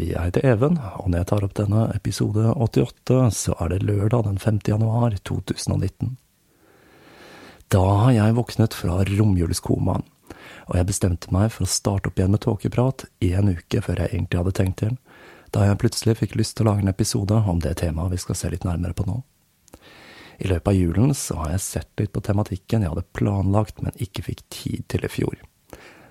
Jeg heter Even, og når jeg tar opp denne episode 88, så er det lørdag den 5. januar 2019. Da har jeg våknet fra romjulskomaen, og jeg bestemte meg for å starte opp igjen med Tåkeprat en uke før jeg egentlig hadde tenkt til, da jeg plutselig fikk lyst til å lage en episode om det temaet vi skal se litt nærmere på nå. I løpet av julen så har jeg sett litt på tematikken jeg hadde planlagt, men ikke fikk tid til i fjor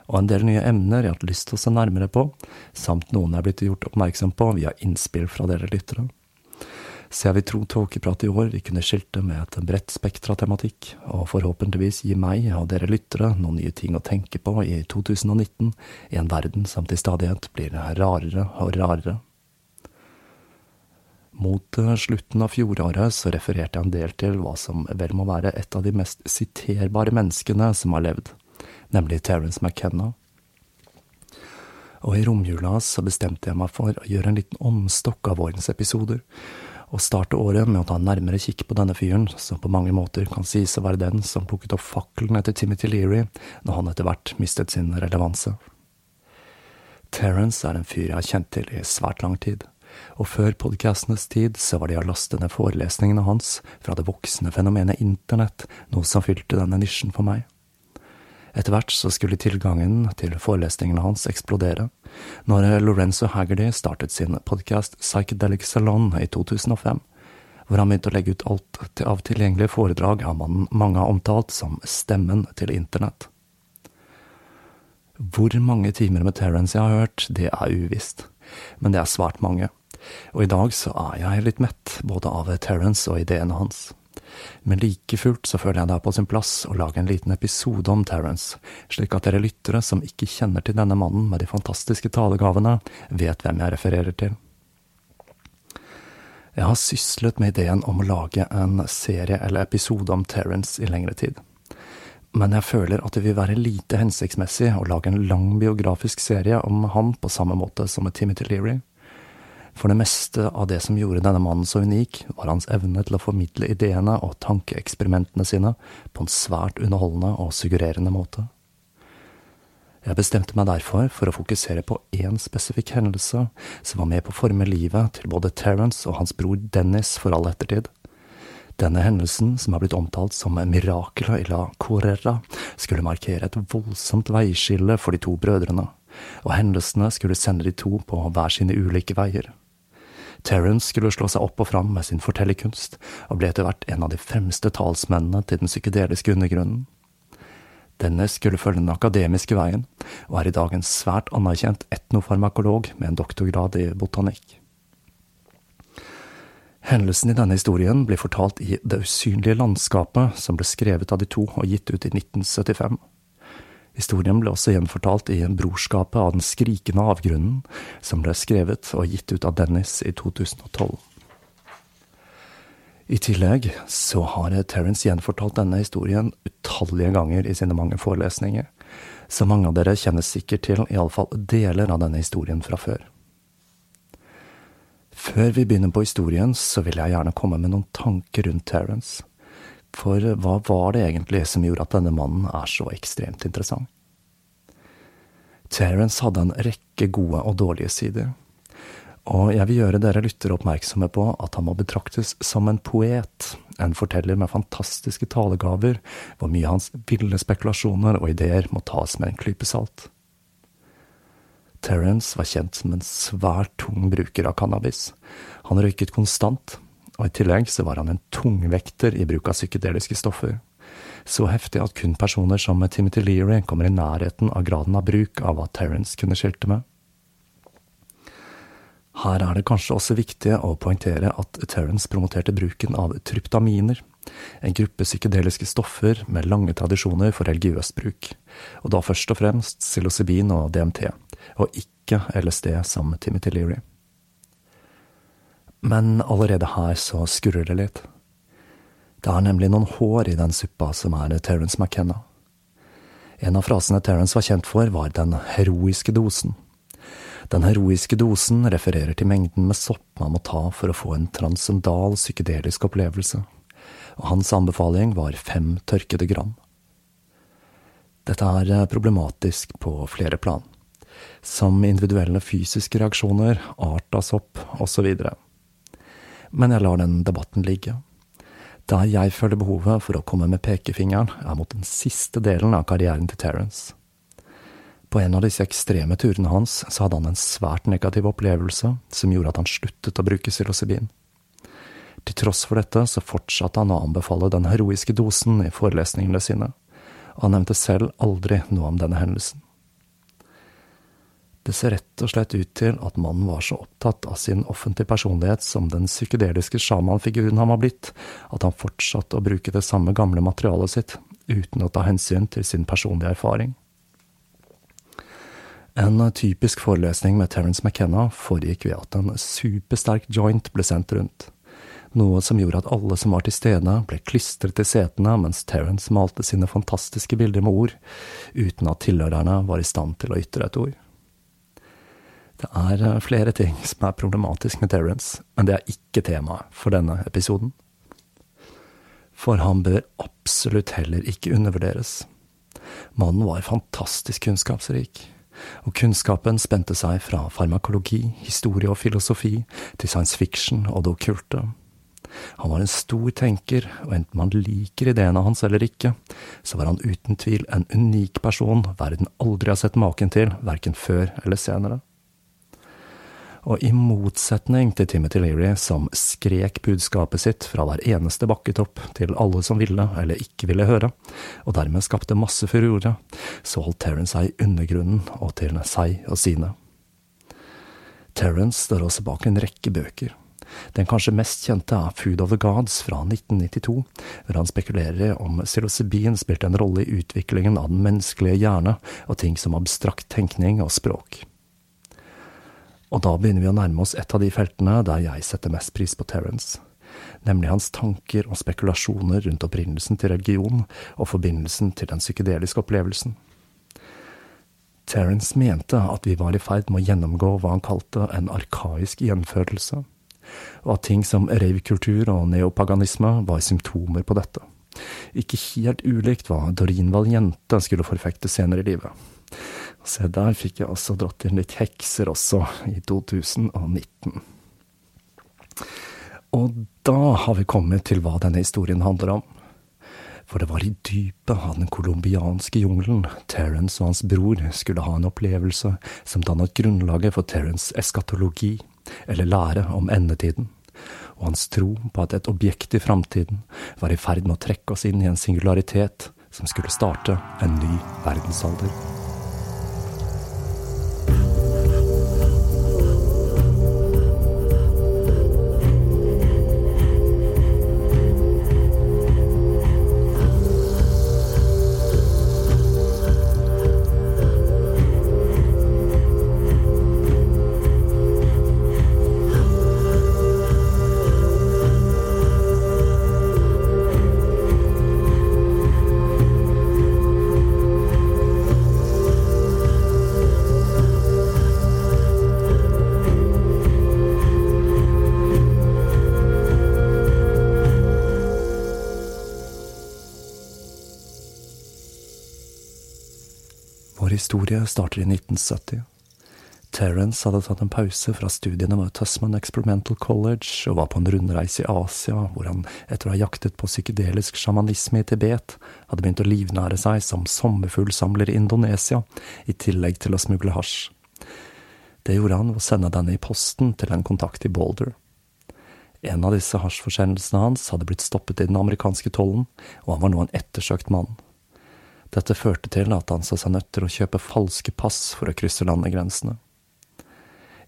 og en del nye emner jeg har hatt lyst til å se nærmere på, samt noen jeg er blitt gjort oppmerksom på via innspill fra dere lyttere. Så jeg vil tro Tåkeprat i år vil kunne skilte med et bredt spekter av tematikk, og forhåpentligvis gi meg og dere lyttere noen nye ting å tenke på i 2019, i en verden som til stadighet blir rarere og rarere. Mot slutten av fjoråret så refererte jeg en del til hva som vel må være et av de mest siterbare menneskene som har levd nemlig Terence McKenna. Og i romjula så bestemte jeg meg for å gjøre en liten omstokk av vårens episoder, og starte året med å ta en nærmere kikk på denne fyren, som på mange måter kan sies å være den som plukket opp fakkelen etter Timothy Leary når han etter hvert mistet sin relevanse. Terence er en fyr jeg har kjent til i svært lang tid, og før podcastenes tid så var det å laste ned forelesningene hans fra det voksende fenomenet internett noe som fylte denne nisjen for meg. Etter hvert så skulle tilgangen til forelesningene hans eksplodere, når Lorenzo Haggerty startet sin podkast Psychedelic Salon i 2005, hvor han begynte å legge ut alt av tilgjengelige foredrag av mannen mange har omtalt som stemmen til internett. Hvor mange timer med Terence jeg har hørt, det er uvisst, men det er svært mange, og i dag så er jeg litt mett både av Terence og ideene hans men like fullt så føler jeg det er på sin plass å lage en liten episode om Terence, slik at dere lyttere som ikke kjenner til denne mannen med de fantastiske talegavene, vet hvem jeg refererer til. Jeg har syslet med ideen om å lage en serie eller episode om Terence i lengre tid. Men jeg føler at det vil være lite hensiktsmessig å lage en lang biografisk serie om ham på samme måte som med Timothy Leary. For det meste av det som gjorde denne mannen så unik, var hans evne til å formidle ideene og tankeeksperimentene sine på en svært underholdende og suggererende måte. Jeg bestemte meg derfor for å fokusere på én spesifikk hendelse som var med på å forme livet til både Terence og hans bror Dennis for all ettertid. Denne hendelsen, som er blitt omtalt som mirakelet i la Correra, skulle markere et voldsomt veiskille for de to brødrene, og hendelsene skulle sende de to på hver sine ulike veier. Terence skulle slå seg opp og fram med sin fortellerkunst, og ble etter hvert en av de fremste talsmennene til den psykedeliske undergrunnen. Denne skulle følge den akademiske veien, og er i dag en svært anerkjent etnofarmakolog med en doktorgrad i botanikk. Hendelsen i denne historien blir fortalt i Det usynlige landskapet, som ble skrevet av de to og gitt ut i 1975. Historien ble også gjenfortalt i Brorskapet av den skrikende avgrunnen, som ble skrevet og gitt ut av Dennis i 2012. I tillegg så har Terence gjenfortalt denne historien utallige ganger i sine mange forelesninger, så mange av dere kjenner sikkert til iallfall deler av denne historien fra før. Før vi begynner på historien, så vil jeg gjerne komme med noen tanker rundt Terence. For hva var det egentlig som gjorde at denne mannen er så ekstremt interessant? Terence hadde en rekke gode og dårlige sider. Og jeg vil gjøre dere lyttere oppmerksomme på at han må betraktes som en poet, en forteller med fantastiske talegaver, hvor mye av hans ville spekulasjoner og ideer må tas med en klype salt. Terence var kjent som en svært tung bruker av cannabis. Han røyket konstant, og i tillegg så var han en tungvekter i bruk av psykedeliske stoffer. Så heftig at kun personer som Timothy Leary kommer i nærheten av graden av bruk av hva Terence kunne skilte med. Her er det kanskje også viktig å poengtere at Terence promoterte bruken av tryptaminer, en gruppe psykedeliske stoffer med lange tradisjoner for religiøs bruk, og da først og fremst psilocybin og DMT, og ikke LSD som Timothy Leary. Men allerede her så skurrer det litt. Det er nemlig noen hår i den suppa som er Terence McKenna. En av frasene Terence var kjent for, var den heroiske dosen. Den heroiske dosen refererer til mengden med sopp man må ta for å få en transcendal psykedelisk opplevelse, og hans anbefaling var fem tørkede gram. Dette er problematisk på flere plan som individuelle fysiske reaksjoner, art av sopp osv. Men jeg lar den debatten ligge. Der jeg føler behovet for å komme med pekefingeren, er mot den siste delen av karrieren til Terence. På en av disse ekstreme turene hans så hadde han en svært negativ opplevelse som gjorde at han sluttet å bruke psilocybin. Til tross for dette så fortsatte han å anbefale den heroiske dosen i forelesningene sine, og han nevnte selv aldri noe om denne hendelsen. Det ser rett og slett ut til at mannen var så opptatt av sin offentlige personlighet som den psykedeliske sjamanfiguren han var blitt, at han fortsatte å bruke det samme gamle materialet sitt, uten å ta hensyn til sin personlige erfaring. En typisk forelesning med Terence McKenna foregikk ved at en supersterk joint ble sendt rundt, noe som gjorde at alle som var til stede, ble klistret til setene mens Terence malte sine fantastiske bilder med ord, uten at tilhørerne var i stand til å ytre et ord. Det er eh, flere ting som er problematisk med Terence, men det er ikke temaet for denne episoden. For han bør absolutt heller ikke undervurderes. Mannen var fantastisk kunnskapsrik, og kunnskapen spente seg fra farmakologi, historie og filosofi til science fiction og det okkulte. Han var en stor tenker, og enten man liker ideene hans eller ikke, så var han uten tvil en unik person verden aldri har sett maken til, verken før eller senere. Og i motsetning til Timothy Leary, som skrek budskapet sitt fra hver eneste bakketopp til alle som ville eller ikke ville høre, og dermed skapte masse furore, så holdt Terence seg i undergrunnen og til seg og sine. Terence står også bak en rekke bøker. Den kanskje mest kjente er Food of the Gods fra 1992, hvor han spekulerer om psilocybin spilte en rolle i utviklingen av den menneskelige hjerne og ting som abstrakt tenkning og språk. Og da begynner vi å nærme oss et av de feltene der jeg setter mest pris på Terence, nemlig hans tanker og spekulasjoner rundt opprinnelsen til religion og forbindelsen til den psykedeliske opplevelsen. Terence mente at vi var i ferd med å gjennomgå hva han kalte en arkaisk gjenfødelse, og at ting som ravekultur og neopaganisme var symptomer på dette. Ikke helt ulikt hva Doreen Valiente skulle forfekte senere i livet. Se, der fikk jeg også dratt inn litt hekser også, i 2019. Og da har vi kommet til hva denne historien handler om. For det var i dypet av den colombianske jungelen Terence og hans bror skulle ha en opplevelse som dannet grunnlaget for Terence eskatologi, eller lære om endetiden, og hans tro på at et objekt i framtiden var i ferd med å trekke oss inn i en singularitet som skulle starte en ny verdensalder. Starter i 1970. Terence hadde tatt en pause fra studiene ved Tussman Experimental College og var på en rundreise i Asia, hvor han etter å ha jaktet på psykedelisk sjamanisme i Tibet, hadde begynt å livnære seg som sommerfuglsamler i Indonesia, i tillegg til å smugle hasj. Det gjorde han ved å sende denne i posten til en kontakt i Boulder. En av disse hasjforsendelsene hans hadde blitt stoppet i den amerikanske tollen, og han var nå en ettersøkt mann. Dette førte til at han så seg nødt til å kjøpe falske pass for å krysse landegrensene.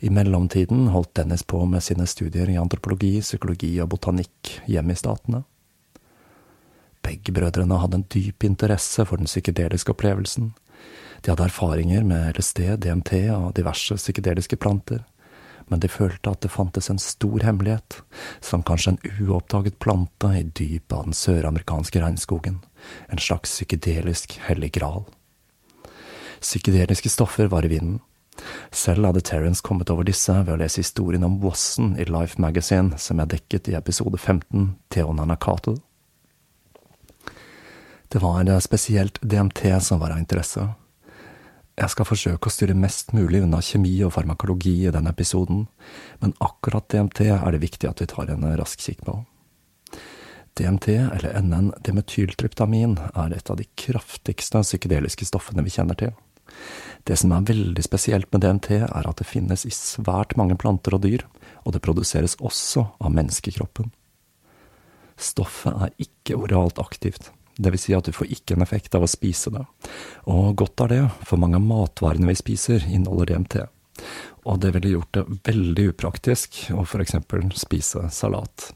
I mellomtiden holdt Dennis på med sine studier i antropologi, psykologi og botanikk hjemme i Statene. Begge brødrene hadde en dyp interesse for den psykedeliske opplevelsen. De hadde erfaringer med LSD, DMT og diverse psykedeliske planter, men de følte at det fantes en stor hemmelighet, som kanskje en uoppdaget plante i dypet av den søramerikanske regnskogen, en slags psykedelisk hellig gral. Psykedeliske stoffer var i vinden, selv hadde Terence kommet over disse ved å lese historien om Wasson i Life Magazine, som jeg dekket i episode 15, Theona Nanakato. Det var spesielt DMT som var av interesse. Jeg skal forsøke å styre mest mulig unna kjemi og farmakologi i denne episoden, men akkurat DMT er det viktig at vi tar en rask kikk på. DMT, eller NN-demetyltryptamin, er et av de kraftigste psykedeliske stoffene vi kjenner til. Det som er veldig spesielt med DMT, er at det finnes i svært mange planter og dyr, og det produseres også av menneskekroppen. Stoffet er ikke oralt aktivt, vil si at du får ikke en effekt av å spise det, og godt er det, for mange av matvarene vi spiser inneholder DMT, og det ville gjort det veldig upraktisk å eksempel spise salat.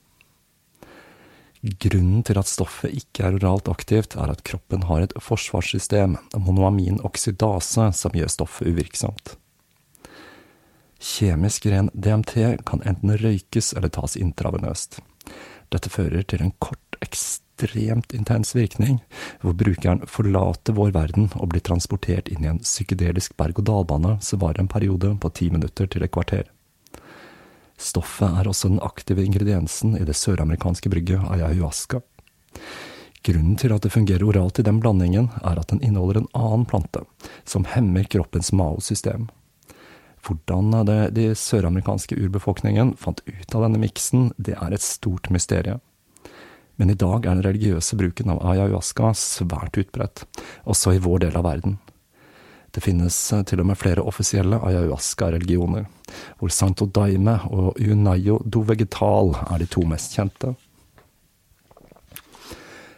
Grunnen til at stoffet ikke er oralt aktivt, er at kroppen har et forsvarssystem, monoamin oksidase, som gjør stoffet uvirksomt. Kjemisk ren DMT kan enten røykes eller tas intravenøst. Dette fører til en kort, ekstremt intens virkning, hvor brukeren forlater vår verden og blir transportert inn i en psykedelisk berg-og-dal-bane som varer en periode på ti minutter til et kvarter. Stoffet er også den aktive ingrediensen i det søramerikanske brygget ayahuasca. Grunnen til at det fungerer oralt i den blandingen, er at den inneholder en annen plante, som hemmer kroppens Mao-system. Hvordan det, de søramerikanske urbefolkningen fant ut av denne miksen, det er et stort mysterium. Men i dag er den religiøse bruken av ayahuasca svært utbredt, også i vår del av verden. Det finnes eh, til og med flere offisielle ayahuasca-religioner, hvor Santo Daime og Unayo do Vegetal er de to mest kjente.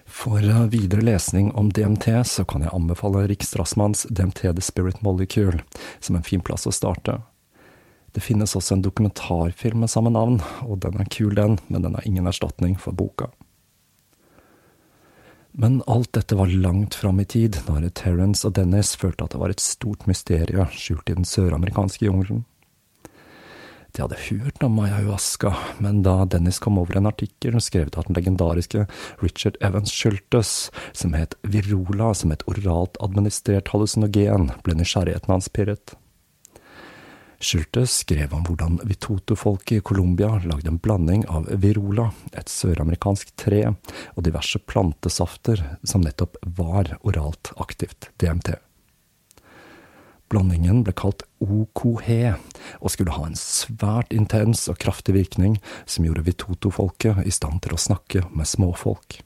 For eh, videre lesning om DMT så kan jeg anbefale Riksdrassmanns DMT The Spirit Molecule som en fin plass å starte. Det finnes også en dokumentarfilm med samme navn, og den er kul, den, men den er ingen erstatning for boka. Men alt dette var langt fram i tid, når Terence og Dennis følte at det var et stort mysterium skjult i den søramerikanske jungelen. De hadde hørt om ayahuasca, men da Dennis kom over en artikkel skrevet av den legendariske Richard Evans Schultes, som het Virola som et oralt administrert hallusinogen, ble nysgjerrigheten hans pirret. Schultes skrev om hvordan Vitoto-folket i Colombia lagde en blanding av virola, et søramerikansk tre, og diverse plantesafter som nettopp var oralt aktivt DMT. Blandingen ble kalt OKH, og skulle ha en svært intens og kraftig virkning som gjorde Vitoto-folket i stand til å snakke med småfolk.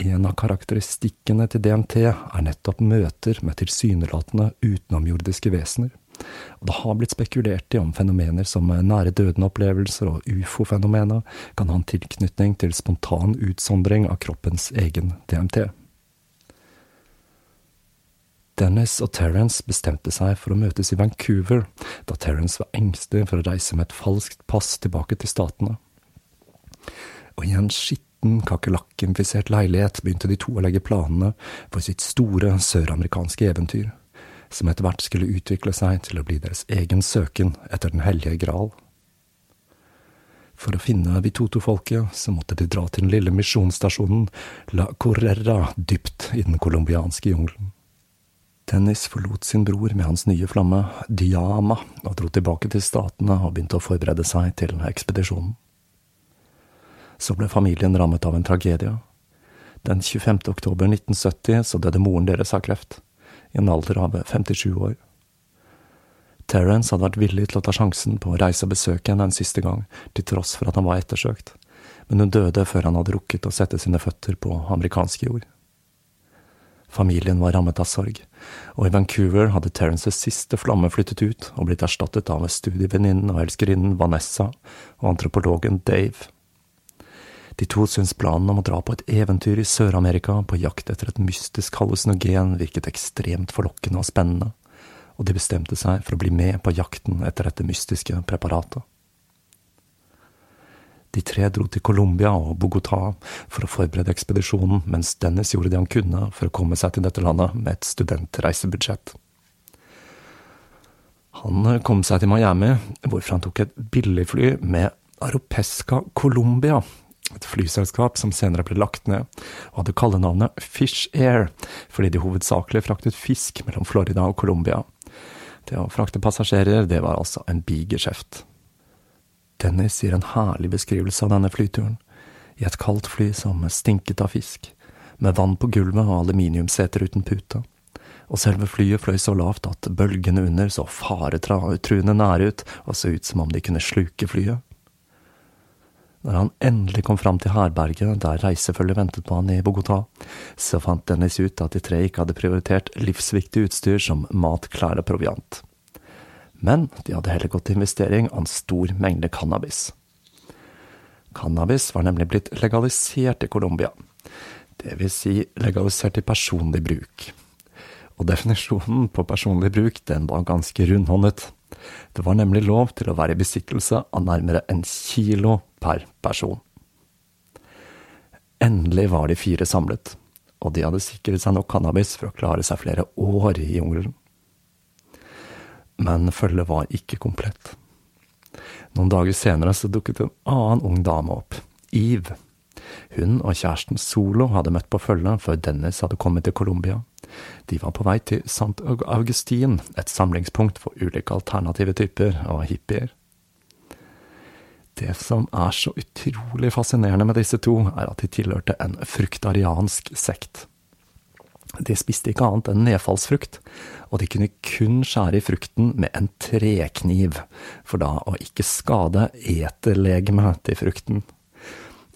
En av karakteristikkene til DMT er nettopp møter med tilsynelatende utenomjordiske vesener. Og det har blitt spekulert i om fenomener som nære døden-opplevelser og ufo-fenomener kan ha en tilknytning til spontan utsondring av kroppens egen DMT. Dennis og Terence bestemte seg for å møtes i Vancouver, da Terence var engstelig for å reise med et falskt pass tilbake til Statene. Og i en skitten, kakerlakkinfisert leilighet begynte de to å legge planene for sitt store søramerikanske eventyr som etter hvert skulle utvikle seg til å bli deres egen søken etter Den hellige gral. For å finne Vitoto-folket så måtte de dra til den lille misjonsstasjonen La Correra dypt i den colombianske jungelen. Dennis forlot sin bror med hans nye flamme, Diama, og dro tilbake til Statene og begynte å forberede seg til ekspedisjonen. Så ble familien rammet av en tragedie. Den 25. oktober 1970 så døde moren deres av kreft. I en alder av 57 år. Terence hadde vært villig til å ta sjansen på å reise og besøke henne en siste gang, til tross for at han var ettersøkt, men hun døde før han hadde rukket å sette sine føtter på amerikansk jord. Familien var rammet av sorg, og i Vancouver hadde Terences siste flamme flyttet ut og blitt erstattet av studievenninnen og elskerinnen Vanessa og antropologen Dave. De to syntes planen om å dra på et eventyr i Sør-Amerika på jakt etter et mystisk hallusinogen virket ekstremt forlokkende og spennende, og de bestemte seg for å bli med på jakten etter dette mystiske preparatet. De tre dro til Colombia og Bogotá for å forberede ekspedisjonen, mens Dennis gjorde det han kunne for å komme seg til dette landet med et studentreisebudsjett. Han kom seg til Miami, hvorfra han tok et billigfly med Aropesca Colombia, et flyselskap som senere ble lagt ned, og hadde kallenavnet Fish Air, fordi de hovedsakelig fraktet fisk mellom Florida og Colombia. Det å frakte passasjerer, det var altså en bigeskjeft. Dennis gir en herlig beskrivelse av denne flyturen, i et kaldt fly som stinket av fisk, med vann på gulvet og aluminiumsseter uten pute, og selve flyet fløy så lavt at bølgene under så faretruende nære ut og så ut som om de kunne sluke flyet. Når han endelig kom fram til herberget der reisefølget ventet på han i Bogotá, så fant Dennis ut at de tre ikke hadde prioritert livsviktig utstyr som mat, klær og proviant. Men de hadde heller gått til investering av en stor mengde cannabis. Cannabis var nemlig blitt legalisert i Colombia, vil si legalisert til personlig bruk. Og definisjonen på personlig bruk, den var ganske rundhåndet. Det var nemlig lov til å være i besittelse av nærmere en kilo per person. Endelig var de fire samlet, og de hadde sikret seg nok cannabis for å klare seg flere år i jungelen. Men følget var ikke komplett. Noen dager senere så dukket en annen ung dame opp, Eve. Hun og kjæresten Solo hadde møtt på følget før Dennis hadde kommet til Colombia. De var på vei til St. Augustin, et samlingspunkt for ulike alternative typer og hippier. Det som er så utrolig fascinerende med disse to, er at de tilhørte en fruktariansk sekt. De spiste ikke annet enn nedfallsfrukt, og de kunne kun skjære i frukten med en trekniv, for da å ikke skade eterlegemet til frukten.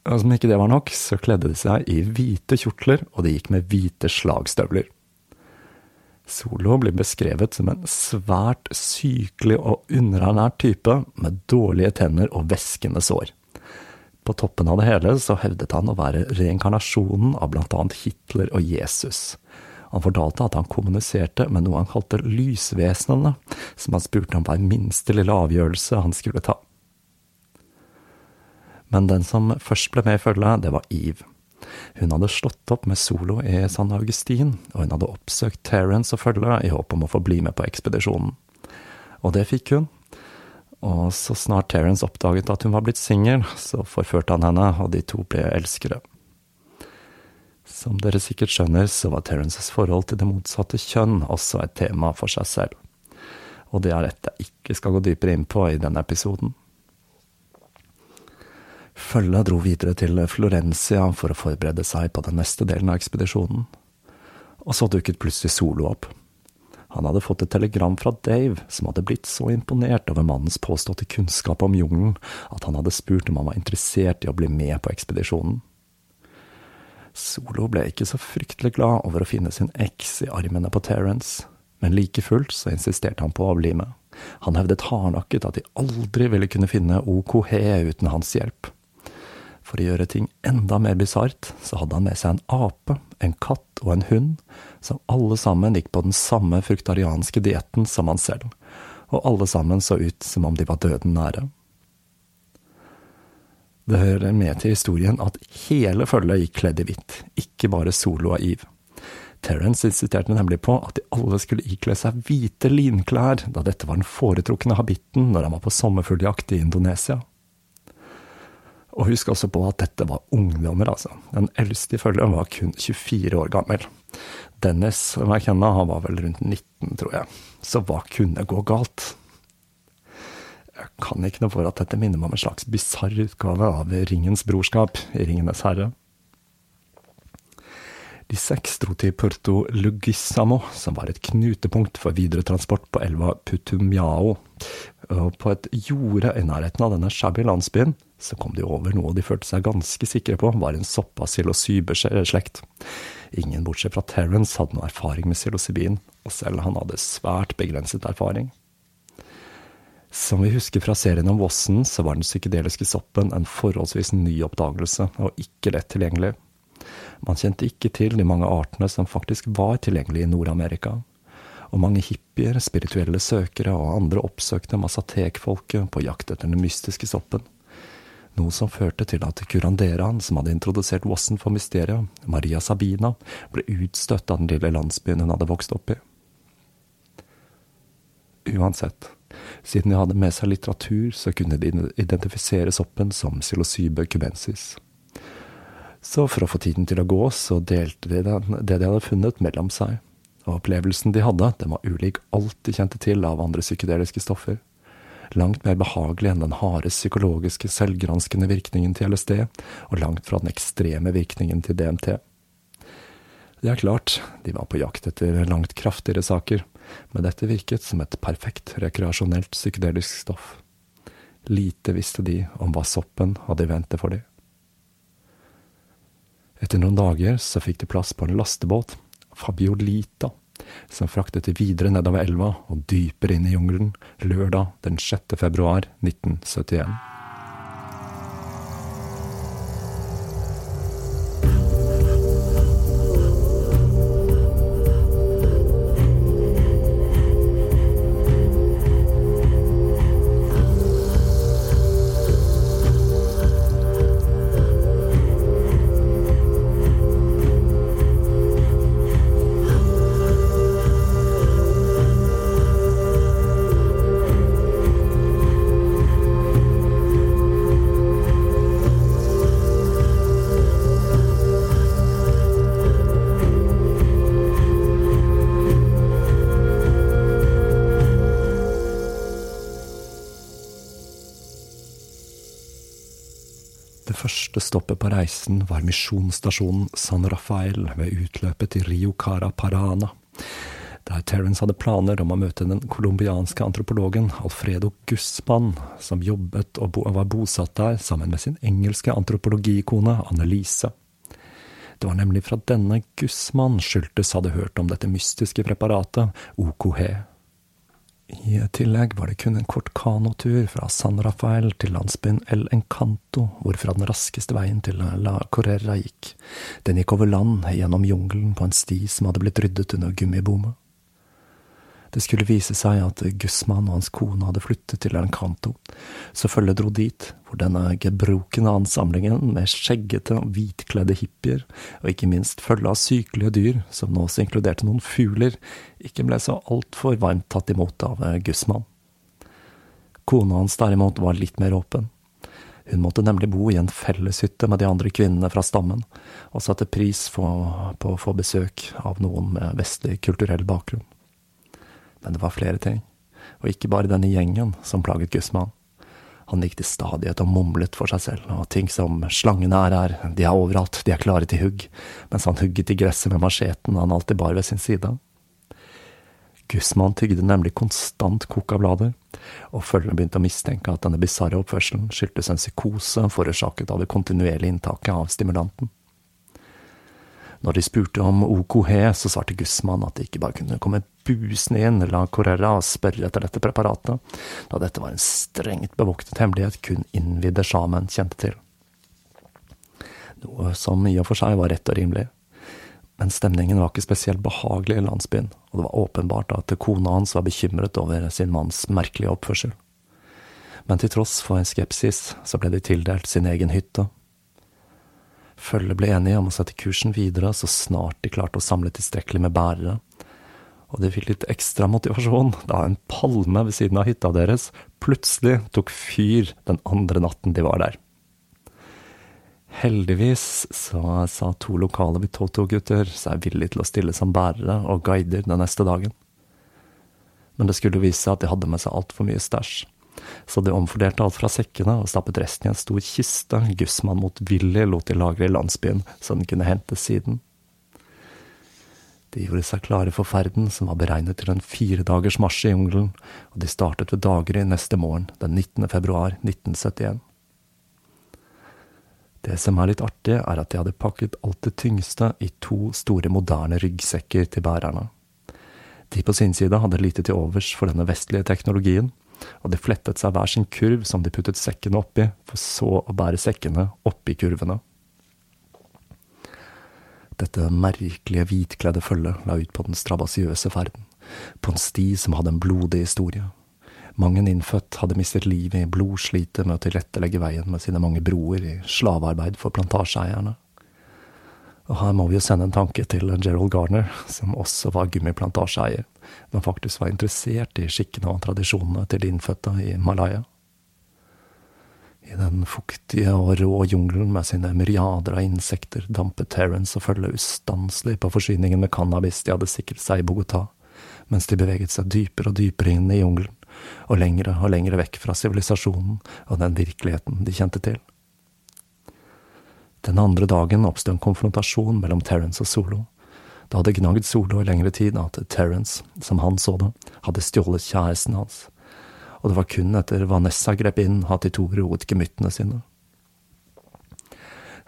Og som ikke det var nok, så kledde de seg i hvite kjortler, og de gikk med hvite slagstøvler. Solo blir beskrevet som en svært sykelig og underernært type med dårlige tenner og væskende sår. På toppen av det hele så hevdet han å være reinkarnasjonen av annet Hitler og Jesus. Han fortalte at han kommuniserte med noe han kalte lysvesenene, som han spurte om hver minste lille avgjørelse han skulle ta. Men den som først ble med i følget, det var Eve. Hun hadde slått opp med solo i San Augustin, og hun hadde oppsøkt Terence og følgere i håp om å få bli med på ekspedisjonen. Og det fikk hun. Og så snart Terence oppdaget at hun var blitt singel, så forførte han henne, og de to ble elskere. Som dere sikkert skjønner, så var Terences forhold til det motsatte kjønn også et tema for seg selv. Og det er et jeg ikke skal gå dypere inn på i denne episoden. Følget dro videre til Florencia for å forberede seg på den neste delen av ekspedisjonen. Og så dukket plutselig Solo opp. Han hadde fått et telegram fra Dave, som hadde blitt så imponert over mannens påståtte kunnskap om jungelen, at han hadde spurt om han var interessert i å bli med på ekspedisjonen. Solo ble ikke så fryktelig glad over å finne sin eks i armene på Terence, men like fullt så insisterte han på å bli med. Han hevdet hardnakket at de aldri ville kunne finne OKH uten hans hjelp. For å gjøre ting enda mer bisart, så hadde han med seg en ape, en katt og en hund, som alle sammen gikk på den samme fruktarianske dietten som han selv, og alle sammen så ut som om de var døden nære. Det hører med til historien at hele følget gikk kledd i hvitt, ikke bare Solo og Eve. Terence insisterte nemlig på at de alle skulle ikle seg hvite linklær, da dette var den foretrukne habitten når han var på sommerfugljakt i Indonesia. Og husk også på at dette var ungdommer, altså. Den eldste i følget var kun 24 år gammel. Dennis McKenna han var vel rundt 19, tror jeg. Så hva kunne gå galt? Jeg kan ikke noe for at dette minner meg om en slags bisarr utgave av Ringens brorskap i Ringenes herre. De seks dro til Porto Lugissamo, som var et knutepunkt for videre transport på elva Putumiao. Og på et jorde i nærheten av denne shabby landsbyen, så kom de over noe de følte seg ganske sikre på var en soppa psilocybeslekt. Ingen bortsett fra Terence hadde noe erfaring med psilocybin, og selv han hadde svært begrenset erfaring. Som vi husker fra serien om Vossen, så var den psykedeliske soppen en forholdsvis ny oppdagelse, og ikke lett tilgjengelig. Man kjente ikke til de mange artene som faktisk var tilgjengelige i Nord-Amerika. Og mange hippier, spirituelle søkere og andre oppsøkte massatekfolket på jakt etter den mystiske soppen. Noe som førte til at kuranderaen som hadde introdusert Wassen for mysteriet, Maria Sabina, ble utstøtt av den lille landsbyen hun hadde vokst opp i. Uansett. Siden de hadde med seg litteratur, så kunne de identifisere soppen som psilocybe cubensis. Så for å få tiden til å gå, så delte de den, det de hadde funnet, mellom seg. Og opplevelsen de hadde, den var ulik alt de kjente til av andre psykedeliske stoffer. Langt mer behagelig enn den harde psykologiske, selvgranskende virkningen til LSD, og langt fra den ekstreme virkningen til DMT. Det er klart, de var på jakt etter langt kraftigere saker, men dette virket som et perfekt rekreasjonelt psykedelisk stoff. Lite visste de om hva soppen hadde i vente for dem. Etter noen dager så fikk de plass på en lastebåt, Fabiolita, som fraktet de videre nedover elva og dypere inn i jungelen lørdag den 6. februar 1971. første stoppet på reisen var misjonsstasjonen San Rafael ved utløpet til Rio Cara Parana, der Terence hadde planer om å møte den colombianske antropologen Alfredo Guzman, som jobbet og var bosatt der sammen med sin engelske antropologikone Annelise. Det var nemlig fra denne Guzman Schultes hadde hørt om dette mystiske preparatet, OKH. I tillegg var det kun en kort kanotur fra San Rafael til landsbyen El Encanto, hvorfra den raskeste veien til La Correra gikk. Den gikk over land, gjennom jungelen på en sti som hadde blitt ryddet under gummibomet. Det skulle vise seg at Guzman og hans kone hadde flyttet til Encanto, så følget dro dit, hvor denne gebrokne ansamlingen med skjeggete og hvitkledde hippier, og ikke minst følge av sykelige dyr, som nå også inkluderte noen fugler, ikke ble så altfor varmt tatt imot av Guzman. Kona hans derimot var litt mer åpen. Hun måtte nemlig bo i en felleshytte med de andre kvinnene fra stammen, og satte pris på å få besøk av noen med vestlig kulturell bakgrunn. Men det var flere ting, og ikke bare denne gjengen som plaget Gussmann. Han gikk til stadighet og mumlet for seg selv, og ting som slangene er her, de er overalt, de er klare til hugg, mens han hugget i gresset med macheten han alltid bar ved sin side. Gussmann tygde nemlig konstant kokablader, og følgende begynte å mistenke at denne bisarre oppførselen skyldtes en psykose forårsaket av det kontinuerlige inntaket av stimulanten. Når de spurte om OKH, så svarte Gussmann at det ikke bare kunne komme busende inn La Correra og spørre etter dette preparatet, da dette var en strengt bevoktet hemmelighet kun innvidde sjamen kjente til. Noe som i og for seg var rett og rimelig. Men stemningen var ikke spesielt behagelig i landsbyen, og det var åpenbart at kona hans var bekymret over sin manns merkelige oppførsel. Men til tross for en skepsis, så ble de tildelt sin egen hytte, Følget ble enige om å sette kursen videre så snart de klarte å samle tilstrekkelig med bærere. Og de fikk litt ekstra motivasjon da en palme ved siden av hytta deres plutselig tok fyr den andre natten de var der. Heldigvis så sa to lokale Bitoto-gutter seg villige til å stille som bærere og guider den neste dagen. Men det skulle vise seg at de hadde med seg altfor mye stæsj så de omfordelte alt fra sekkene og stappet resten i en stor kiste Gussmann motvillig lot de lagre i landsbyen, så den kunne hentes siden. De gjorde seg klare for ferden, som var beregnet til en fire dagers marsj i jungelen, og de startet ved daggry neste morgen, den 19. februar 1971. Det som er litt artig, er at de hadde pakket alt det tyngste i to store, moderne ryggsekker til bærerne. De på sin side hadde lite til overs for denne vestlige teknologien, og de flettet seg hver sin kurv som de puttet sekkene oppi, for så å bære sekkene oppi kurvene. Dette merkelige hvitkledde følget la ut på den strabasiøse ferden, på en sti som hadde en blodig historie. Mang en innfødt hadde mistet livet i blodslitet med å tilrettelegge veien med sine mange broer i slavearbeid for plantasjeeierne. Og her må vi jo sende en tanke til Gerald Garner, som også var gummiplantasjeeier, men faktisk var interessert i skikkene og tradisjonene til de innfødte i Malaya. I den fuktige og rå jungelen med sine myriader av insekter dampet Terence og følget ustanselig på forsyningen med cannabis de hadde sikret seg i Bogotá, mens de beveget seg dypere og dypere inn i jungelen, og lengre og lengre vekk fra sivilisasjonen og den virkeligheten de kjente til. Den andre dagen oppsto en konfrontasjon mellom Terence og Solo. Det hadde gnagd Solo i lengre tid at Terence, som han så det, hadde stjålet kjæresten hans og det var kun etter Vanessa grep inn at de to roet gemyttene sine.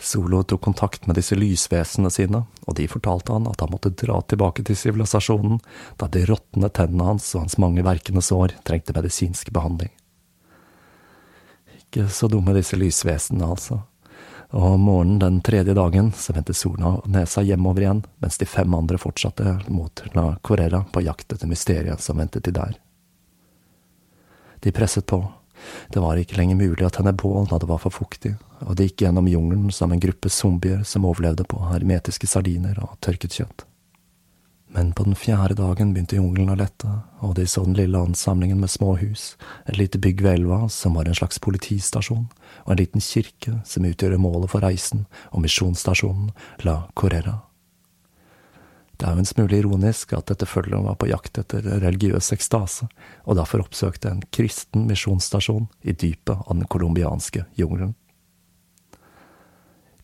Solo tok kontakt med disse lysvesenene sine, og de fortalte han at han måtte dra tilbake til sivilisasjonen, da de råtne tennene hans og hans mange verkende sår trengte medisinsk behandling. Ikke så dumme disse lysvesenene, altså. Og om morgenen den tredje dagen så vendte sola og Nesa hjemover igjen, mens de fem andre fortsatte mot La Correra på jakt etter mysteriet som ventet de der. De presset på. Det var ikke lenger mulig å tenne bål da det var for fuktig, og de gikk gjennom jungelen som en gruppe zombier som overlevde på hermetiske sardiner og tørket kjøtt. Men på den fjerde dagen begynte jungelen å lette, og de så den lille ansamlingen med små hus, et lite bygg ved elva som var en slags politistasjon, og en liten kirke som utgjør målet for reisen, og misjonsstasjonen La Correra. Det er jo en smule ironisk at dette følget var på jakt etter religiøs ekstase, og derfor oppsøkte en kristen misjonsstasjon i dypet av den colombianske jungelen.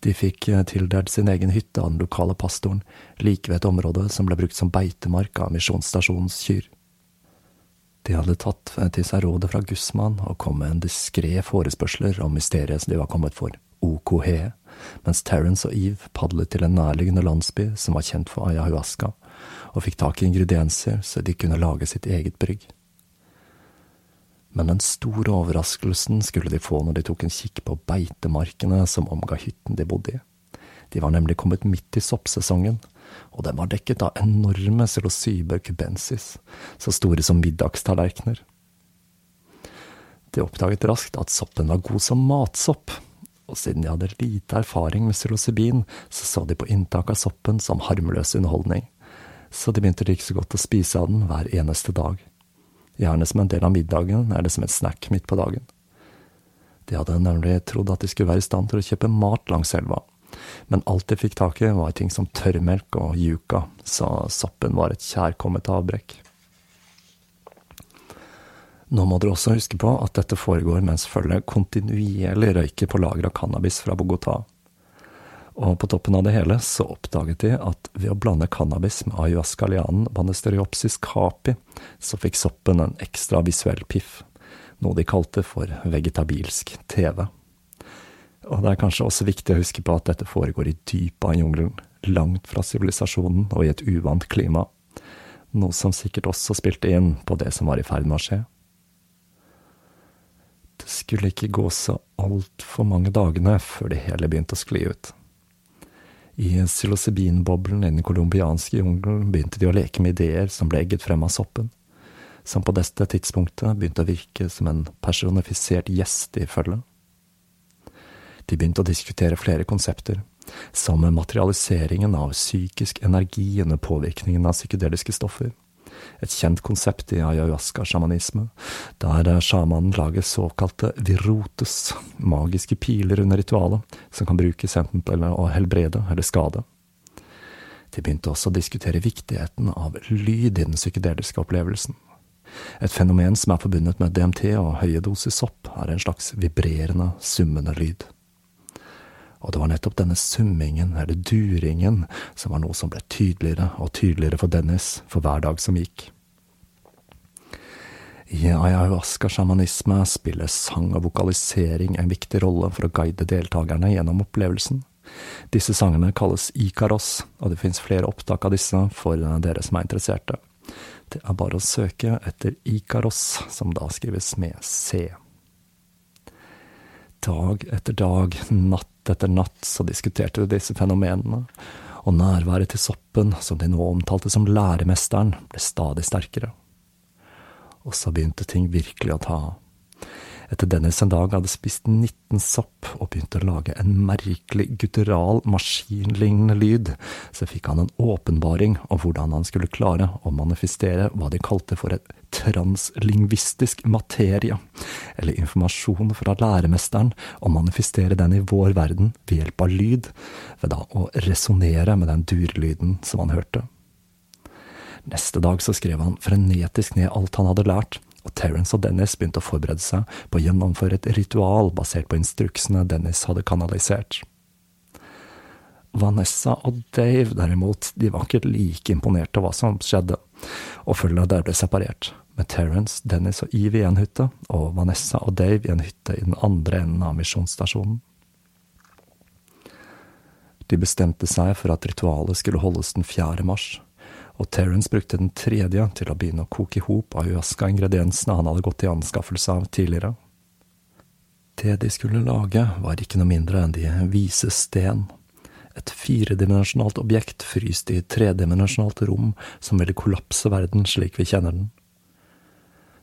De fikk eh, tildelt sin egen hytte av den lokale pastoren, like ved et område som ble brukt som beitemark av misjonsstasjonens kyr. De hadde tatt til seg rådet fra Gussmann og kom med en diskré forespørsler om mysteriet som de var kommet for, OKH, mens Terence og Eve padlet til en nærliggende landsby som var kjent for ayahuasca, og fikk tak i ingredienser så de kunne lage sitt eget brygg. Men den store overraskelsen skulle de få når de tok en kikk på beitemarkene som omga hytten de bodde i. De var nemlig kommet midt i soppsesongen, og den var dekket av enorme psilocyber cubensis, så store som middagstallerkener. De oppdaget raskt at soppen var god som matsopp, og siden de hadde lite erfaring med psilocybin, så så de på inntak av soppen som harmløs underholdning, så de begynte like så godt å spise av den hver eneste dag. Gjerne som en del av middagen eller som et snack midt på dagen. De hadde nemlig trodd at de skulle være i stand til å kjøpe mat langs elva, men alt de fikk tak i var ting som tørrmelk og yuca, så soppen var et kjærkomment avbrekk. Nå må dere også huske på at dette foregår mens følget kontinuerlig røyker på lager av cannabis fra Bogotá. Og på toppen av det hele så oppdaget de at ved å blande cannabis med ayahuasca-lianen banesteriopsis capi, så fikk soppen en ekstra visuell piff, noe de kalte for vegetabilsk TV. Og det er kanskje også viktig å huske på at dette foregår i dypet av jungelen, langt fra sivilisasjonen og i et uvant klima, noe som sikkert også spilte inn på det som var i ferd med å skje. Det skulle ikke gå så altfor mange dagene før det hele begynte å skli ut. I psilocybinboblen i den colombianske jungelen begynte de å leke med ideer som ble egget frem av soppen, som på dette tidspunktet begynte å virke som en personifisert gjest i følget. De begynte å diskutere flere konsepter, som materialiseringen av psykisk energi under påvirkningen av psykedeliske stoffer et kjent konsept i ayahuasca-sjamanisme, der sjamanen lager såkalte virotes, magiske piler under ritualet, som kan brukes enten til å helbrede eller skade. De begynte også å diskutere viktigheten av lyd i den psykedeliske opplevelsen. Et fenomen som er forbundet med DMT og høye doser sopp, er en slags vibrerende, summende lyd. Og det var nettopp denne summingen, eller duringen, som var noe som ble tydeligere og tydeligere for Dennis for hver dag som gikk. I ayahuasca-sjamanisme spiller sang og vokalisering en viktig rolle for å guide deltakerne gjennom opplevelsen. Disse sangene kalles ikaros, og det finnes flere opptak av disse for dere som er interesserte. Det er bare å søke etter ikaros, som da skrives med C. Dag etter dag, natt etter natt, så diskuterte vi disse fenomenene, og nærværet til soppen, som de nå omtalte som læremesteren, ble stadig sterkere. Og så begynte ting virkelig å ta av. Etter Dennis en dag hadde spist 19 sopp og begynte å lage en merkelig guttural, maskinlignende lyd, så fikk han en åpenbaring om hvordan han skulle klare å manifestere hva de kalte for et translingvistisk materie, eller informasjon fra læremesteren, og manifestere den i vår verden ved hjelp av lyd, ved da å resonnere med den durlyden som han hørte. Neste dag så skrev han frenetisk ned alt han hadde lært, og Terence og Dennis begynte å forberede seg på å gjennomføre et ritual basert på instruksene Dennis hadde kanalisert. Vanessa og Dave, derimot, de var ikke like imponerte over hva som skjedde, og følget der ble separert, med Terence, Dennis og Eve i en hytte, og Vanessa og Dave i en hytte i den andre enden av misjonsstasjonen. De bestemte seg for at ritualet skulle holdes den 4. mars, og Terence brukte den tredje til å begynne å koke i hop ayahuasca-ingrediensene han hadde gått i anskaffelse av tidligere. Det de skulle lage, var ikke noe mindre enn De vise sten, et firedimensjonalt objekt fryst i et tredimensjonalt rom som ville kollapse verden slik vi kjenner den.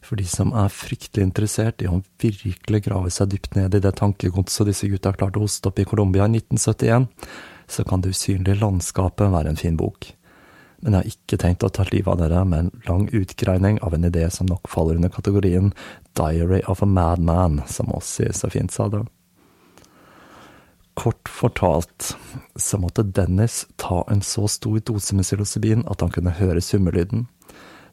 For de som er fryktelig interessert i å virkelig grave seg dypt ned i det tankegodset disse gutta klarte å hoste opp i Colombia i 1971, så kan Det usynlige landskapet være en fin bok men jeg har ikke tenkt å ta livet av dere med en lang utgreining av en idé som nok faller under kategorien Diary of a Madman, som Ossi så fint sa det. Kort fortalt så måtte Dennis ta en så stor dose med psilocybin at han kunne høre summelyden,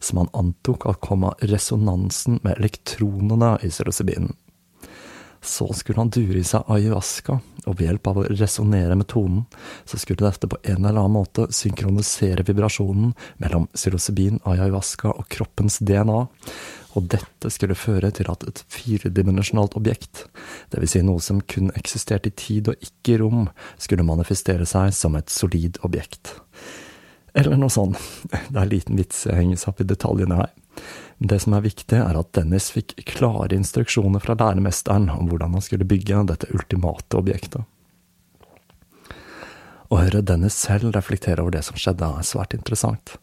som han antok at kom av resonansen med elektronene i psilocybinen. Så skulle han dure i seg ayahuasca, og ved hjelp av å resonnere med tonen, så skulle dette på en eller annen måte synkronisere vibrasjonen mellom psilocybin, ayahuasca og kroppens DNA, og dette skulle føre til at et firedimensjonalt objekt, dvs. Si noe som kun eksisterte i tid og ikke i rom, skulle manifestere seg som et solid objekt. Eller noe sånt. Det er en liten vits jeg henger seg opp i detaljene her. Det som er viktig, er at Dennis fikk klare instruksjoner fra læremesteren om hvordan han skulle bygge dette ultimate objektet. Å høre Dennis selv reflektere over det som skjedde, er svært interessant.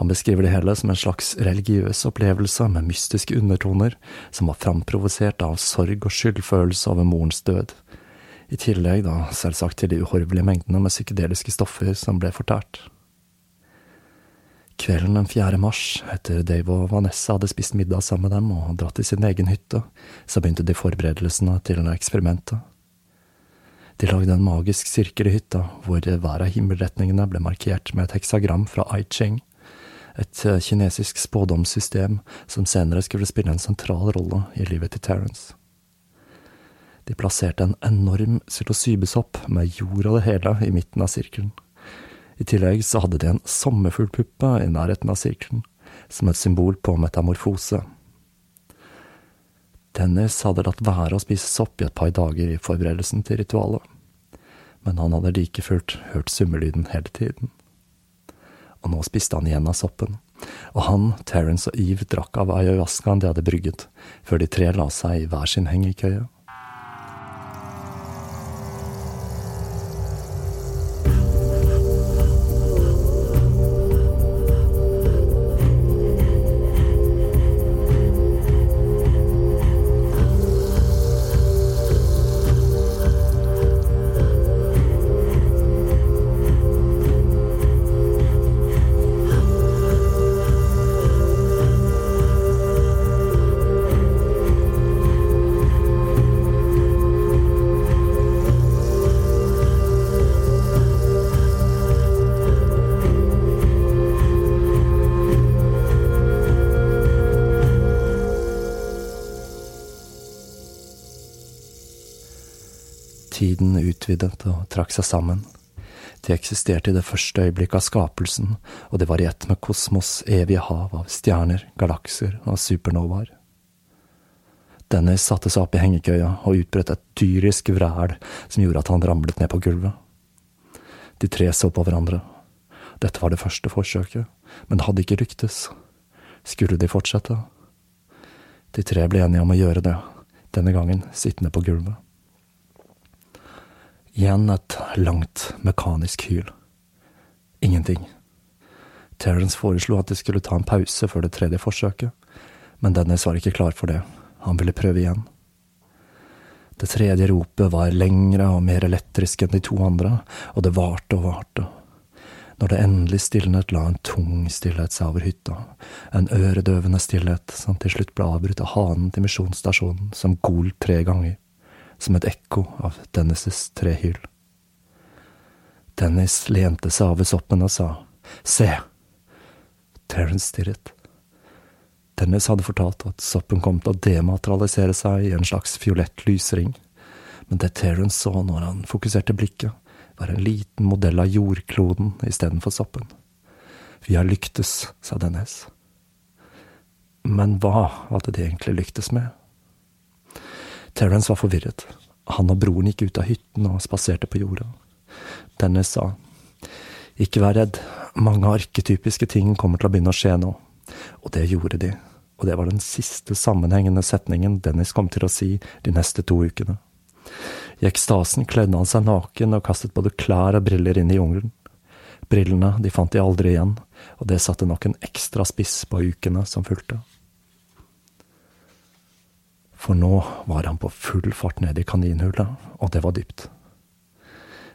Han beskriver det hele som en slags religiøs opplevelse med mystiske undertoner, som var framprovosert av sorg og skyldfølelse over morens død, i tillegg da selvsagt til de uhorvelige mengdene med psykedeliske stoffer som ble fortært. Kvelden den 4. mars, etter Dave og Vanessa hadde spist middag sammen med dem og dratt til sin egen hytte, så begynte de forberedelsene til eksperimentet. De lagde en magisk sirkel i hytta, hvor hver av himmelretningene ble markert med et heksagram fra I Ching, et eh, kinesisk spådomssystem som senere skulle spille en sentral rolle i livet til Terence. De plasserte en enorm psilocybesopp med jord og det hele i midten av sirkelen. I tillegg så hadde de en sommerfuglpuppe i nærheten av sirkelen, som et symbol på metamorfose. Dennis hadde latt være å spise sopp i et par dager i forberedelsen til ritualet, men han hadde like fullt hørt summelyden hele tiden. Og nå spiste han igjen av soppen, og han, Terence og Eve drakk av ayahuascaen de hadde brygget, før de tre la seg i hver sin hengekøye. Trakk seg sammen. De eksisterte i det første øyeblikket av skapelsen, og det var i ett med kosmos' evige hav av stjerner, galakser og supernovaer. Dennis satte seg opp i hengekøya og utbrøt et dyrisk vræl som gjorde at han ramlet ned på gulvet. De tre så på hverandre. Dette var det første forsøket, men det hadde ikke lyktes. Skulle de fortsette? De tre ble enige om å gjøre det, denne gangen sittende på gulvet. Igjen et langt, mekanisk hyl. Ingenting. Terence foreslo at de skulle ta en pause før det tredje forsøket, men Dennis var ikke klar for det, han ville prøve igjen. Det tredje ropet var lengre og mer elektrisk enn de to andre, og det varte og varte. Når det endelig stilnet, la en tung stillhet seg over hytta, en øredøvende stillhet som til slutt ble avbrutt av hanen til misjonsstasjonen som gol tre ganger, som et ekko av Dennis' trehyl. Dennis lente seg over soppen og sa se. Terence stirret. Dennis hadde fortalt at soppen kom til å dematerialisere seg i en slags fiolett lysring, men det Terence så når han fokuserte blikket, var en liten modell av jordkloden istedenfor soppen. Vi har lyktes, sa Dennis. Men hva hadde de egentlig lyktes med? Terence var forvirret. Han og broren gikk ut av hytten og spaserte på jorda. Dennis sa, Ikke vær redd, mange arketypiske ting kommer til å begynne å skje nå. Og det gjorde de, og det var den siste sammenhengende setningen Dennis kom til å si de neste to ukene. I ekstasen kledde han seg naken og kastet både klær og briller inn i jungelen. Brillene, de fant de aldri igjen, og det satte nok en ekstra spiss på ukene som fulgte. For nå var han på full fart ned i kaninhullet, og det var dypt.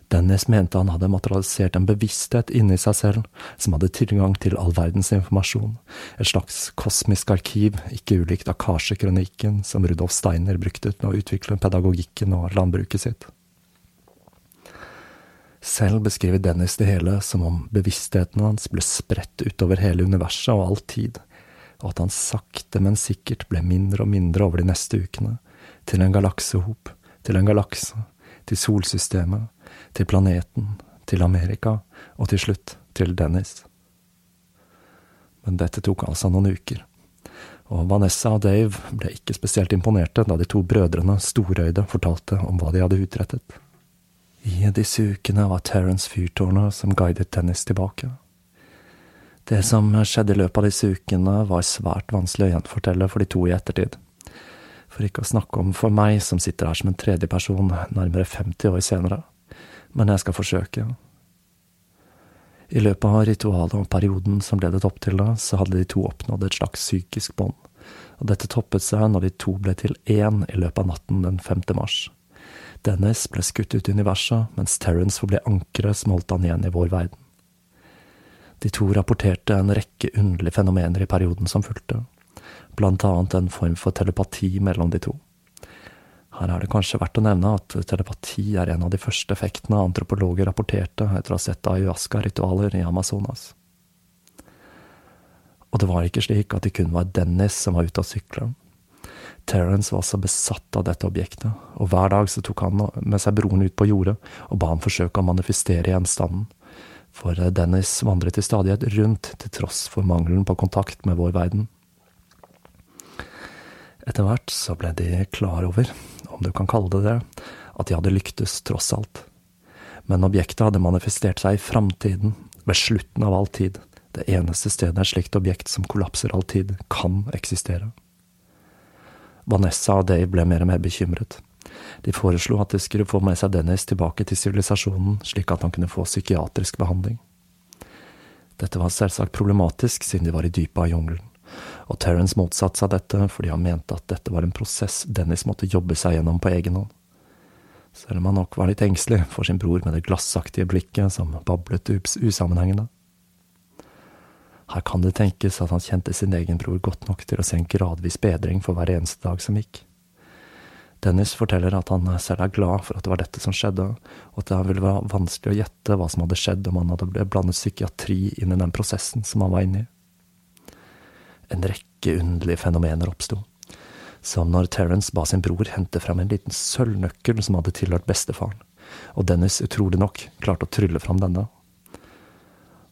Dennis mente han hadde materialisert en bevissthet inni seg selv, som hadde tilgang til all verdens informasjon, et slags kosmisk arkiv, ikke ulikt Akasje-kronikken som Rudolf Steiner brukte til å utvikle pedagogikken og landbruket sitt. Selv beskriver Dennis det hele som om bevisstheten hans ble spredt utover hele universet og all tid, og at han sakte, men sikkert ble mindre og mindre over de neste ukene, til en galaksehop, til en galakse, til solsystemet, til planeten, til Amerika, og til slutt til Dennis. Men dette tok altså noen uker, og Vanessa og Dave ble ikke spesielt imponerte da de to brødrene storøyde fortalte om hva de hadde utrettet. I disse ukene var Terence fyrtårnet som guidet Dennis tilbake. Det som skjedde i løpet av disse ukene, var svært vanskelig å gjenfortelle for de to i ettertid. For ikke å snakke om for meg, som sitter her som en tredjeperson nærmere 50 år senere men jeg skal forsøke. I løpet av ritualet og perioden som ledet opp til det, så hadde de to oppnådd et slags psykisk bånd, og dette toppet seg når de to ble til én i løpet av natten den 5. mars. Dennis ble skutt ut i universet, mens Terence forble ankeret som holdt han igjen i vår verden. De to rapporterte en rekke underlige fenomener i perioden som fulgte, blant annet en form for telepati mellom de to. Her er det kanskje verdt å nevne at telepati er en av de første effektene antropologer rapporterte etter å ha sett ayahuasca-ritualer i Amazonas. Og det var ikke slik at det kun var Dennis som var ute og sykle. Terence var så besatt av dette objektet, og hver dag så tok han med seg broren ut på jordet og ba ham forsøke å manifestere gjenstanden, for Dennis vandret til stadighet rundt til tross for mangelen på kontakt med vår verden. Etter hvert så ble de klar over om du kan kalle det det, at de hadde lyktes tross alt. Men objektet hadde manifestert seg i framtiden, ved slutten av all tid, det eneste stedet et slikt objekt som kollapser all tid, kan eksistere. Vanessa og Dave ble mer og mer bekymret. De foreslo at de skulle få med seg Dennis tilbake til sivilisasjonen, slik at han kunne få psykiatrisk behandling. Dette var selvsagt problematisk, siden de var i dypet av jungelen og Terence motsatte seg dette fordi han mente at dette var en prosess Dennis måtte jobbe seg gjennom på egen hånd. Selv om han nok var litt engstelig for sin bror med det glassaktige blikket som bablet usammenhengende. Her kan det tenkes at han kjente sin egen bror godt nok til å se en gradvis bedring for hver eneste dag som gikk. Dennis forteller at han selv er glad for at det var dette som skjedde, og at det ville være vanskelig å gjette hva som hadde skjedd om han hadde blandet psykiatri inn i den prosessen som han var inne i. En rekke underlige fenomener oppsto. Som når Terence ba sin bror hente frem en liten sølvnøkkel som hadde tilhørt bestefaren, og Dennis utrolig nok klarte å trylle fram denne.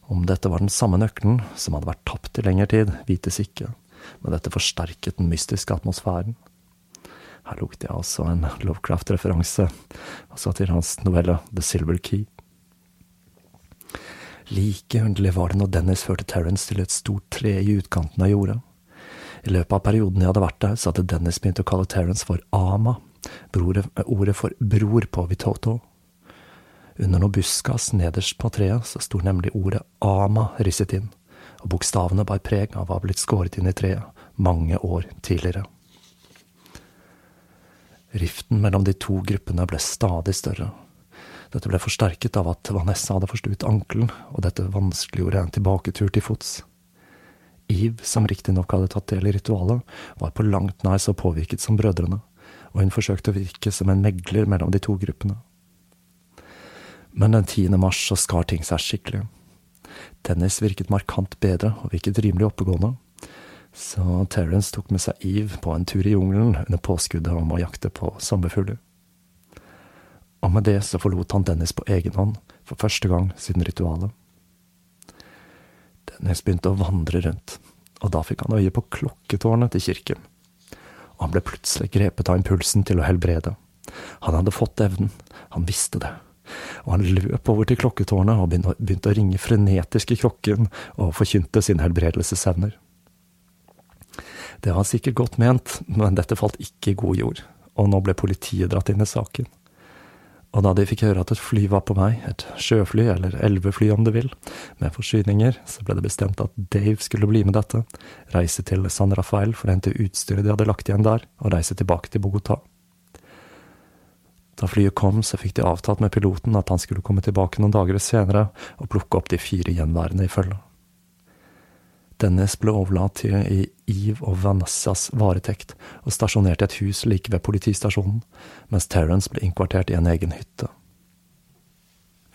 Om dette var den samme nøkkelen som hadde vært tapt i lengre tid, vites ikke, men dette forsterket den mystiske atmosfæren. Her lukter jeg altså en Lovecraft-referanse, altså til hans novelle The Silver Key. Like underlig var det når Dennis førte Terence til et stort tre i utkanten av jorda. I løpet av perioden jeg hadde vært der, så hadde Dennis begynt å kalle Terence for Ama, ordet for bror på Vitoto. Under noe buskas nederst på treet så sto nemlig ordet Ama risset inn, og bokstavene bar preg av å ha blitt skåret inn i treet mange år tidligere. Riften mellom de to gruppene ble stadig større. Dette ble forsterket av at Vanessa hadde forstuet ankelen, og dette vanskeliggjorde en tilbaketur til fots. Eve, som riktignok hadde tatt del i ritualet, var på langt nær så påvirket som brødrene, og hun forsøkte å virke som en megler mellom de to gruppene. Men den 10. mars så skar ting seg skikkelig. Dennis virket markant bedre og virket rimelig oppegående, så Terence tok med seg Eve på en tur i jungelen under påskuddet om å jakte på sommerfugler. Og med det så forlot han Dennis på egen hånd, for første gang siden ritualet. Dennis begynte å vandre rundt, og da fikk han øye på klokketårnet til kirken. Og han ble plutselig grepet av impulsen til å helbrede. Han hadde fått evnen, han visste det. Og han løp over til klokketårnet og begynte å ringe frenetisk i klokken og forkynte sine helbredelsesevner. Det var sikkert godt ment, men dette falt ikke i god jord, og nå ble politiet dratt inn i saken. Og da de fikk høre at et fly var på vei, et sjøfly, eller elvefly om du vil, med forsyninger, så ble det bestemt at Dave skulle bli med dette, reise til San Rafael for å hente utstyret de hadde lagt igjen der, og reise tilbake til Bogotá. Da flyet kom, så fikk de avtalt med piloten at han skulle komme tilbake noen dager senere og plukke opp de fire gjenværende i følget. Dennis ble overlatt til i Eve og Vanessas varetekt og stasjonert i et hus like ved politistasjonen, mens Terence ble innkvartert i en egen hytte.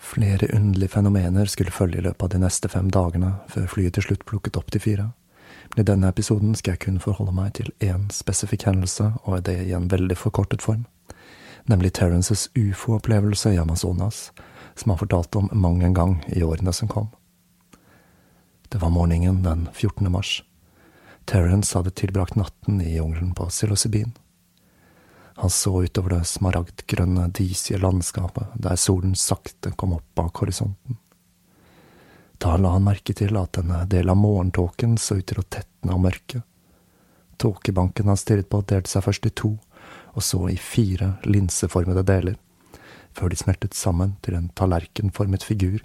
Flere underlige fenomener skulle følge i løpet av de neste fem dagene, før flyet til slutt plukket opp de fire. Men i denne episoden skal jeg kun forholde meg til én spesifikk hendelse, og det i en veldig forkortet form, nemlig Terences ufo-opplevelse i Amazonas, som han fortalte om mang en gang i årene som kom. Det var morgenen den 14. mars. Terence hadde tilbrakt natten i jungelen på psilocybin. Han så utover det smaragdgrønne, disige landskapet der solen sakte kom opp bak horisonten. Da la han merke til at en del av morgentåken så ut til å tetne av mørket. Tåkebanken han stirret på, delte seg først i to, og så i fire linseformede deler, før de smeltet sammen til en tallerkenformet figur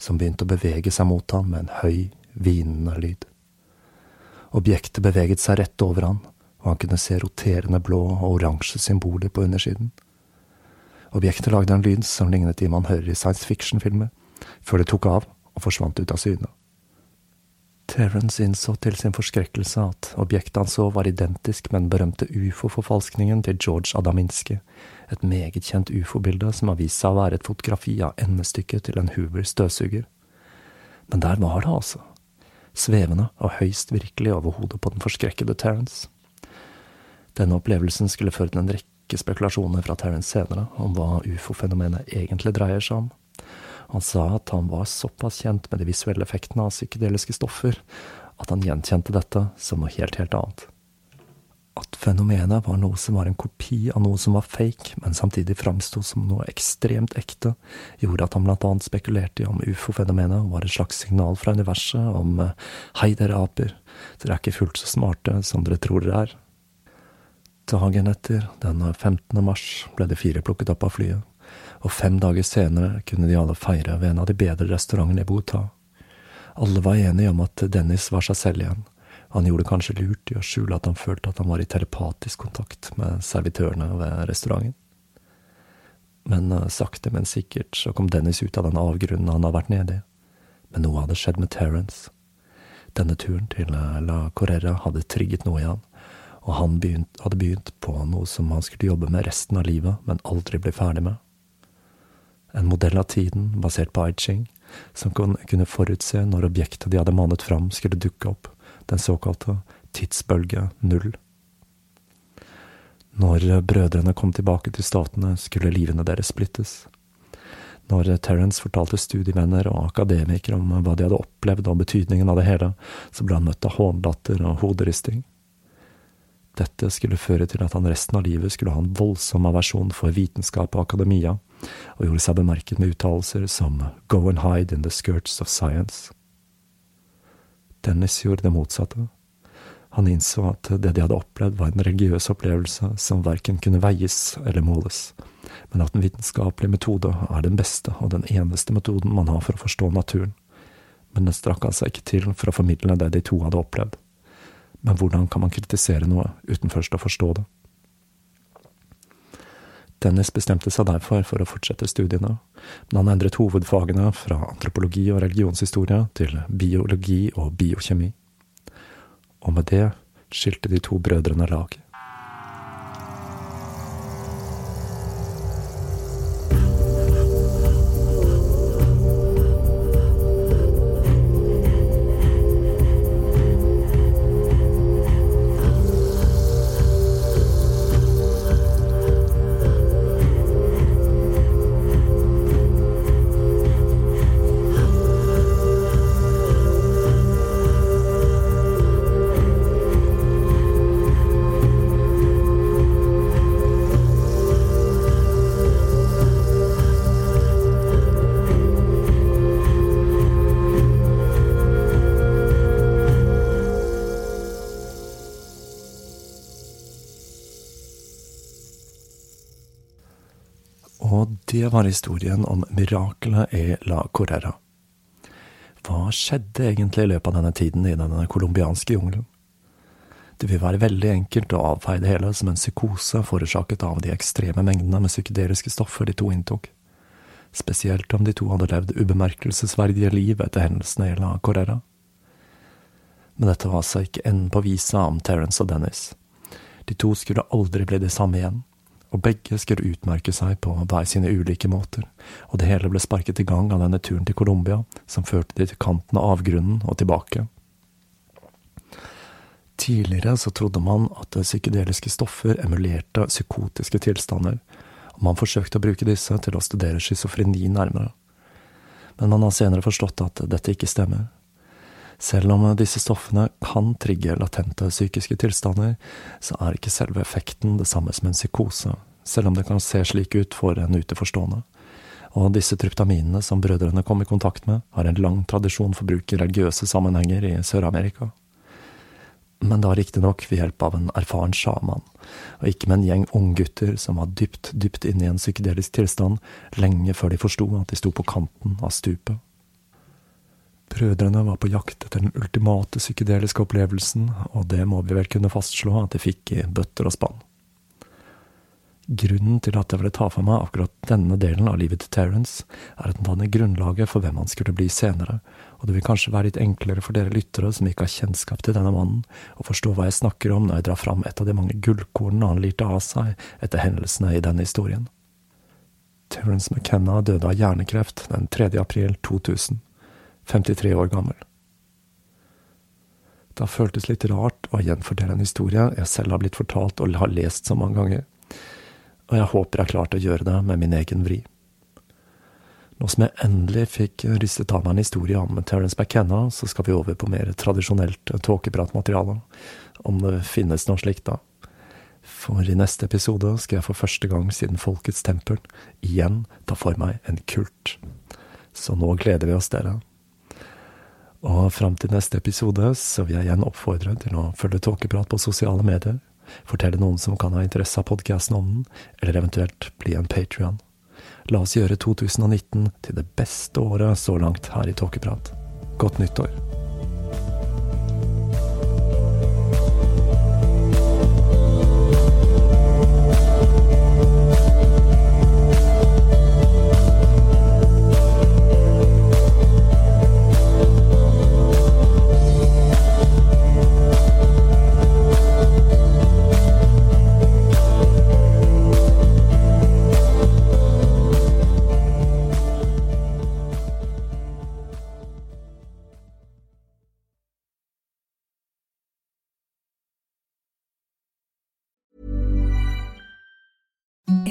som begynte å bevege seg mot ham med en høy, hvinende lyd. Objektet beveget seg rett over han, og han kunne se roterende blå og oransje symboler på undersiden. Objektet lagde en lyd som lignet de man hører i science fiction-filmer, før det tok av og forsvant ut av syne. Terence innså til sin forskrekkelse at objektet han så var identisk med den berømte ufo-forfalskningen til George Adaminski, et meget kjent ufo-bilde som har vist seg å være et fotografi av endestykket til en Hoover støvsuger. Men der var det altså, svevende og høyst virkelig over hodet på den forskrekkede Terence. Denne opplevelsen skulle føre til en rekke spekulasjoner fra Terence senere om hva ufo-fenomenet egentlig dreier seg om. Han sa at han var såpass kjent med de visuelle effektene av psykedeliske stoffer at han gjenkjente dette som noe helt, helt annet. At fenomenet var noe som var en kopi av noe som var fake, men samtidig framsto som noe ekstremt ekte, gjorde at han blant annet spekulerte i om ufo-fenomenet var et slags signal fra universet om eh, hei, dere aper, dere er ikke fullt så smarte som dere tror dere er. Dagen etter, den 15. mars, ble de fire plukket opp av flyet, og fem dager senere kunne de alle feire ved en av de bedre restaurantene i Bogotá. Alle var enige om at Dennis var seg selv igjen han gjorde kanskje lurt i å skjule at han følte at han var i telepatisk kontakt med servitørene ved restauranten. Men uh, sakte, men sikkert så kom Dennis ut av den avgrunnen han har vært nede i. Men noe hadde skjedd med Terence. Denne turen til uh, La Correra hadde trigget noe i han, og han begynt, hadde begynt på noe som han skulle jobbe med resten av livet, men aldri bli ferdig med. En modell av tiden basert på Aiching, Ching, som kunne forutse når objektet de hadde manet fram, skulle dukke opp, den såkalte tidsbølge null. Når brødrene kom tilbake til statene, skulle livene deres splittes. Når Terence fortalte studievenner og akademikere om hva de hadde opplevd og betydningen av det hele, så ble han møtt av hånlatter og hoderisting. Dette skulle føre til at han resten av livet skulle ha en voldsom aversjon for vitenskap og akademia, og gjorde seg bemerket med uttalelser som Go and hide in the skirts of science. Dennis gjorde det motsatte. Han innså at det de hadde opplevd, var en religiøs opplevelse som verken kunne veies eller måles, men at den vitenskapelige metode er den beste og den eneste metoden man har for å forstå naturen. Men den strakk seg ikke til for å formidle det de to hadde opplevd. Men hvordan kan man kritisere noe uten først å forstå det? Dennis bestemte seg derfor for å fortsette studiene, men han endret hovedfagene fra antropologi og religionshistorie til biologi og biokjemi og med det skilte de to brødrene lag. Og det var historien om miraklet i La Correra. Hva skjedde egentlig i løpet av denne tiden i denne colombianske jungelen? Det vil være veldig enkelt å avfeie det hele som en psykose forårsaket av de ekstreme mengdene med psykedeliske stoffer de to inntok. Spesielt om de to hadde levd ubemerkelsesverdige liv etter hendelsene i La Correra. Men dette var altså ikke enden på visa om Terence og Dennis. De to skulle aldri bli det samme igjen og begge skulle utmerke seg på hver sine ulike måter, og det hele ble sparket i gang av denne turen til Colombia, som førte de til kanten av avgrunnen og tilbake. Tidligere så trodde man at psykedeliske stoffer emulerte psykotiske tilstander, og man forsøkte å bruke disse til å studere schizofreni nærmere. Men man har senere forstått at dette ikke stemmer. Selv om disse stoffene kan trigge latente psykiske tilstander, så er ikke selve effekten det samme som en psykose, selv om det kan se slik ut for en utenforstående. Og disse tryptaminene som brødrene kom i kontakt med, har en lang tradisjon for bruk i religiøse sammenhenger i Sør-Amerika. Men da riktignok ved hjelp av en erfaren sjaman, og ikke med en gjeng unggutter som var dypt, dypt inne i en psykedelisk tilstand lenge før de forsto at de sto på kanten av stupet. Brødrene var på jakt etter den ultimate psykedeliske opplevelsen, og det må vi vel kunne fastslå at de fikk i bøtter og spann. Grunnen til at jeg ville ta for meg akkurat denne delen av livet til Terence, er at den danner grunnlaget for hvem han skulle bli senere, og det vil kanskje være litt enklere for dere lyttere som ikke har kjennskap til denne mannen, å forstå hva jeg snakker om når jeg drar fram et av de mange gullkornene han lirte av seg etter hendelsene i denne historien. Terence McKenna døde av hjernekreft den 3. april 2000. 53 år gammel. Det har føltes litt rart å gjenfortelle en historie jeg selv har blitt fortalt og har lest så mange ganger, og jeg håper jeg har klart å gjøre det med min egen vri. Nå som jeg endelig fikk ristet av meg en historie om Terence McKenna, så skal vi over på mer tradisjonelt tåkepratmateriale, om det finnes noe slikt, da. For i neste episode skal jeg for første gang siden Folkets tempel igjen ta for meg en kult. Så nå gleder vi oss, dere. Og fram til neste episode så vil jeg igjen oppfordre til å følge Tåkeprat på sosiale medier, fortelle noen som kan ha interesse av podkasten om den, eller eventuelt bli en patrion. La oss gjøre 2019 til det beste året så langt her i Tåkeprat. Godt nyttår.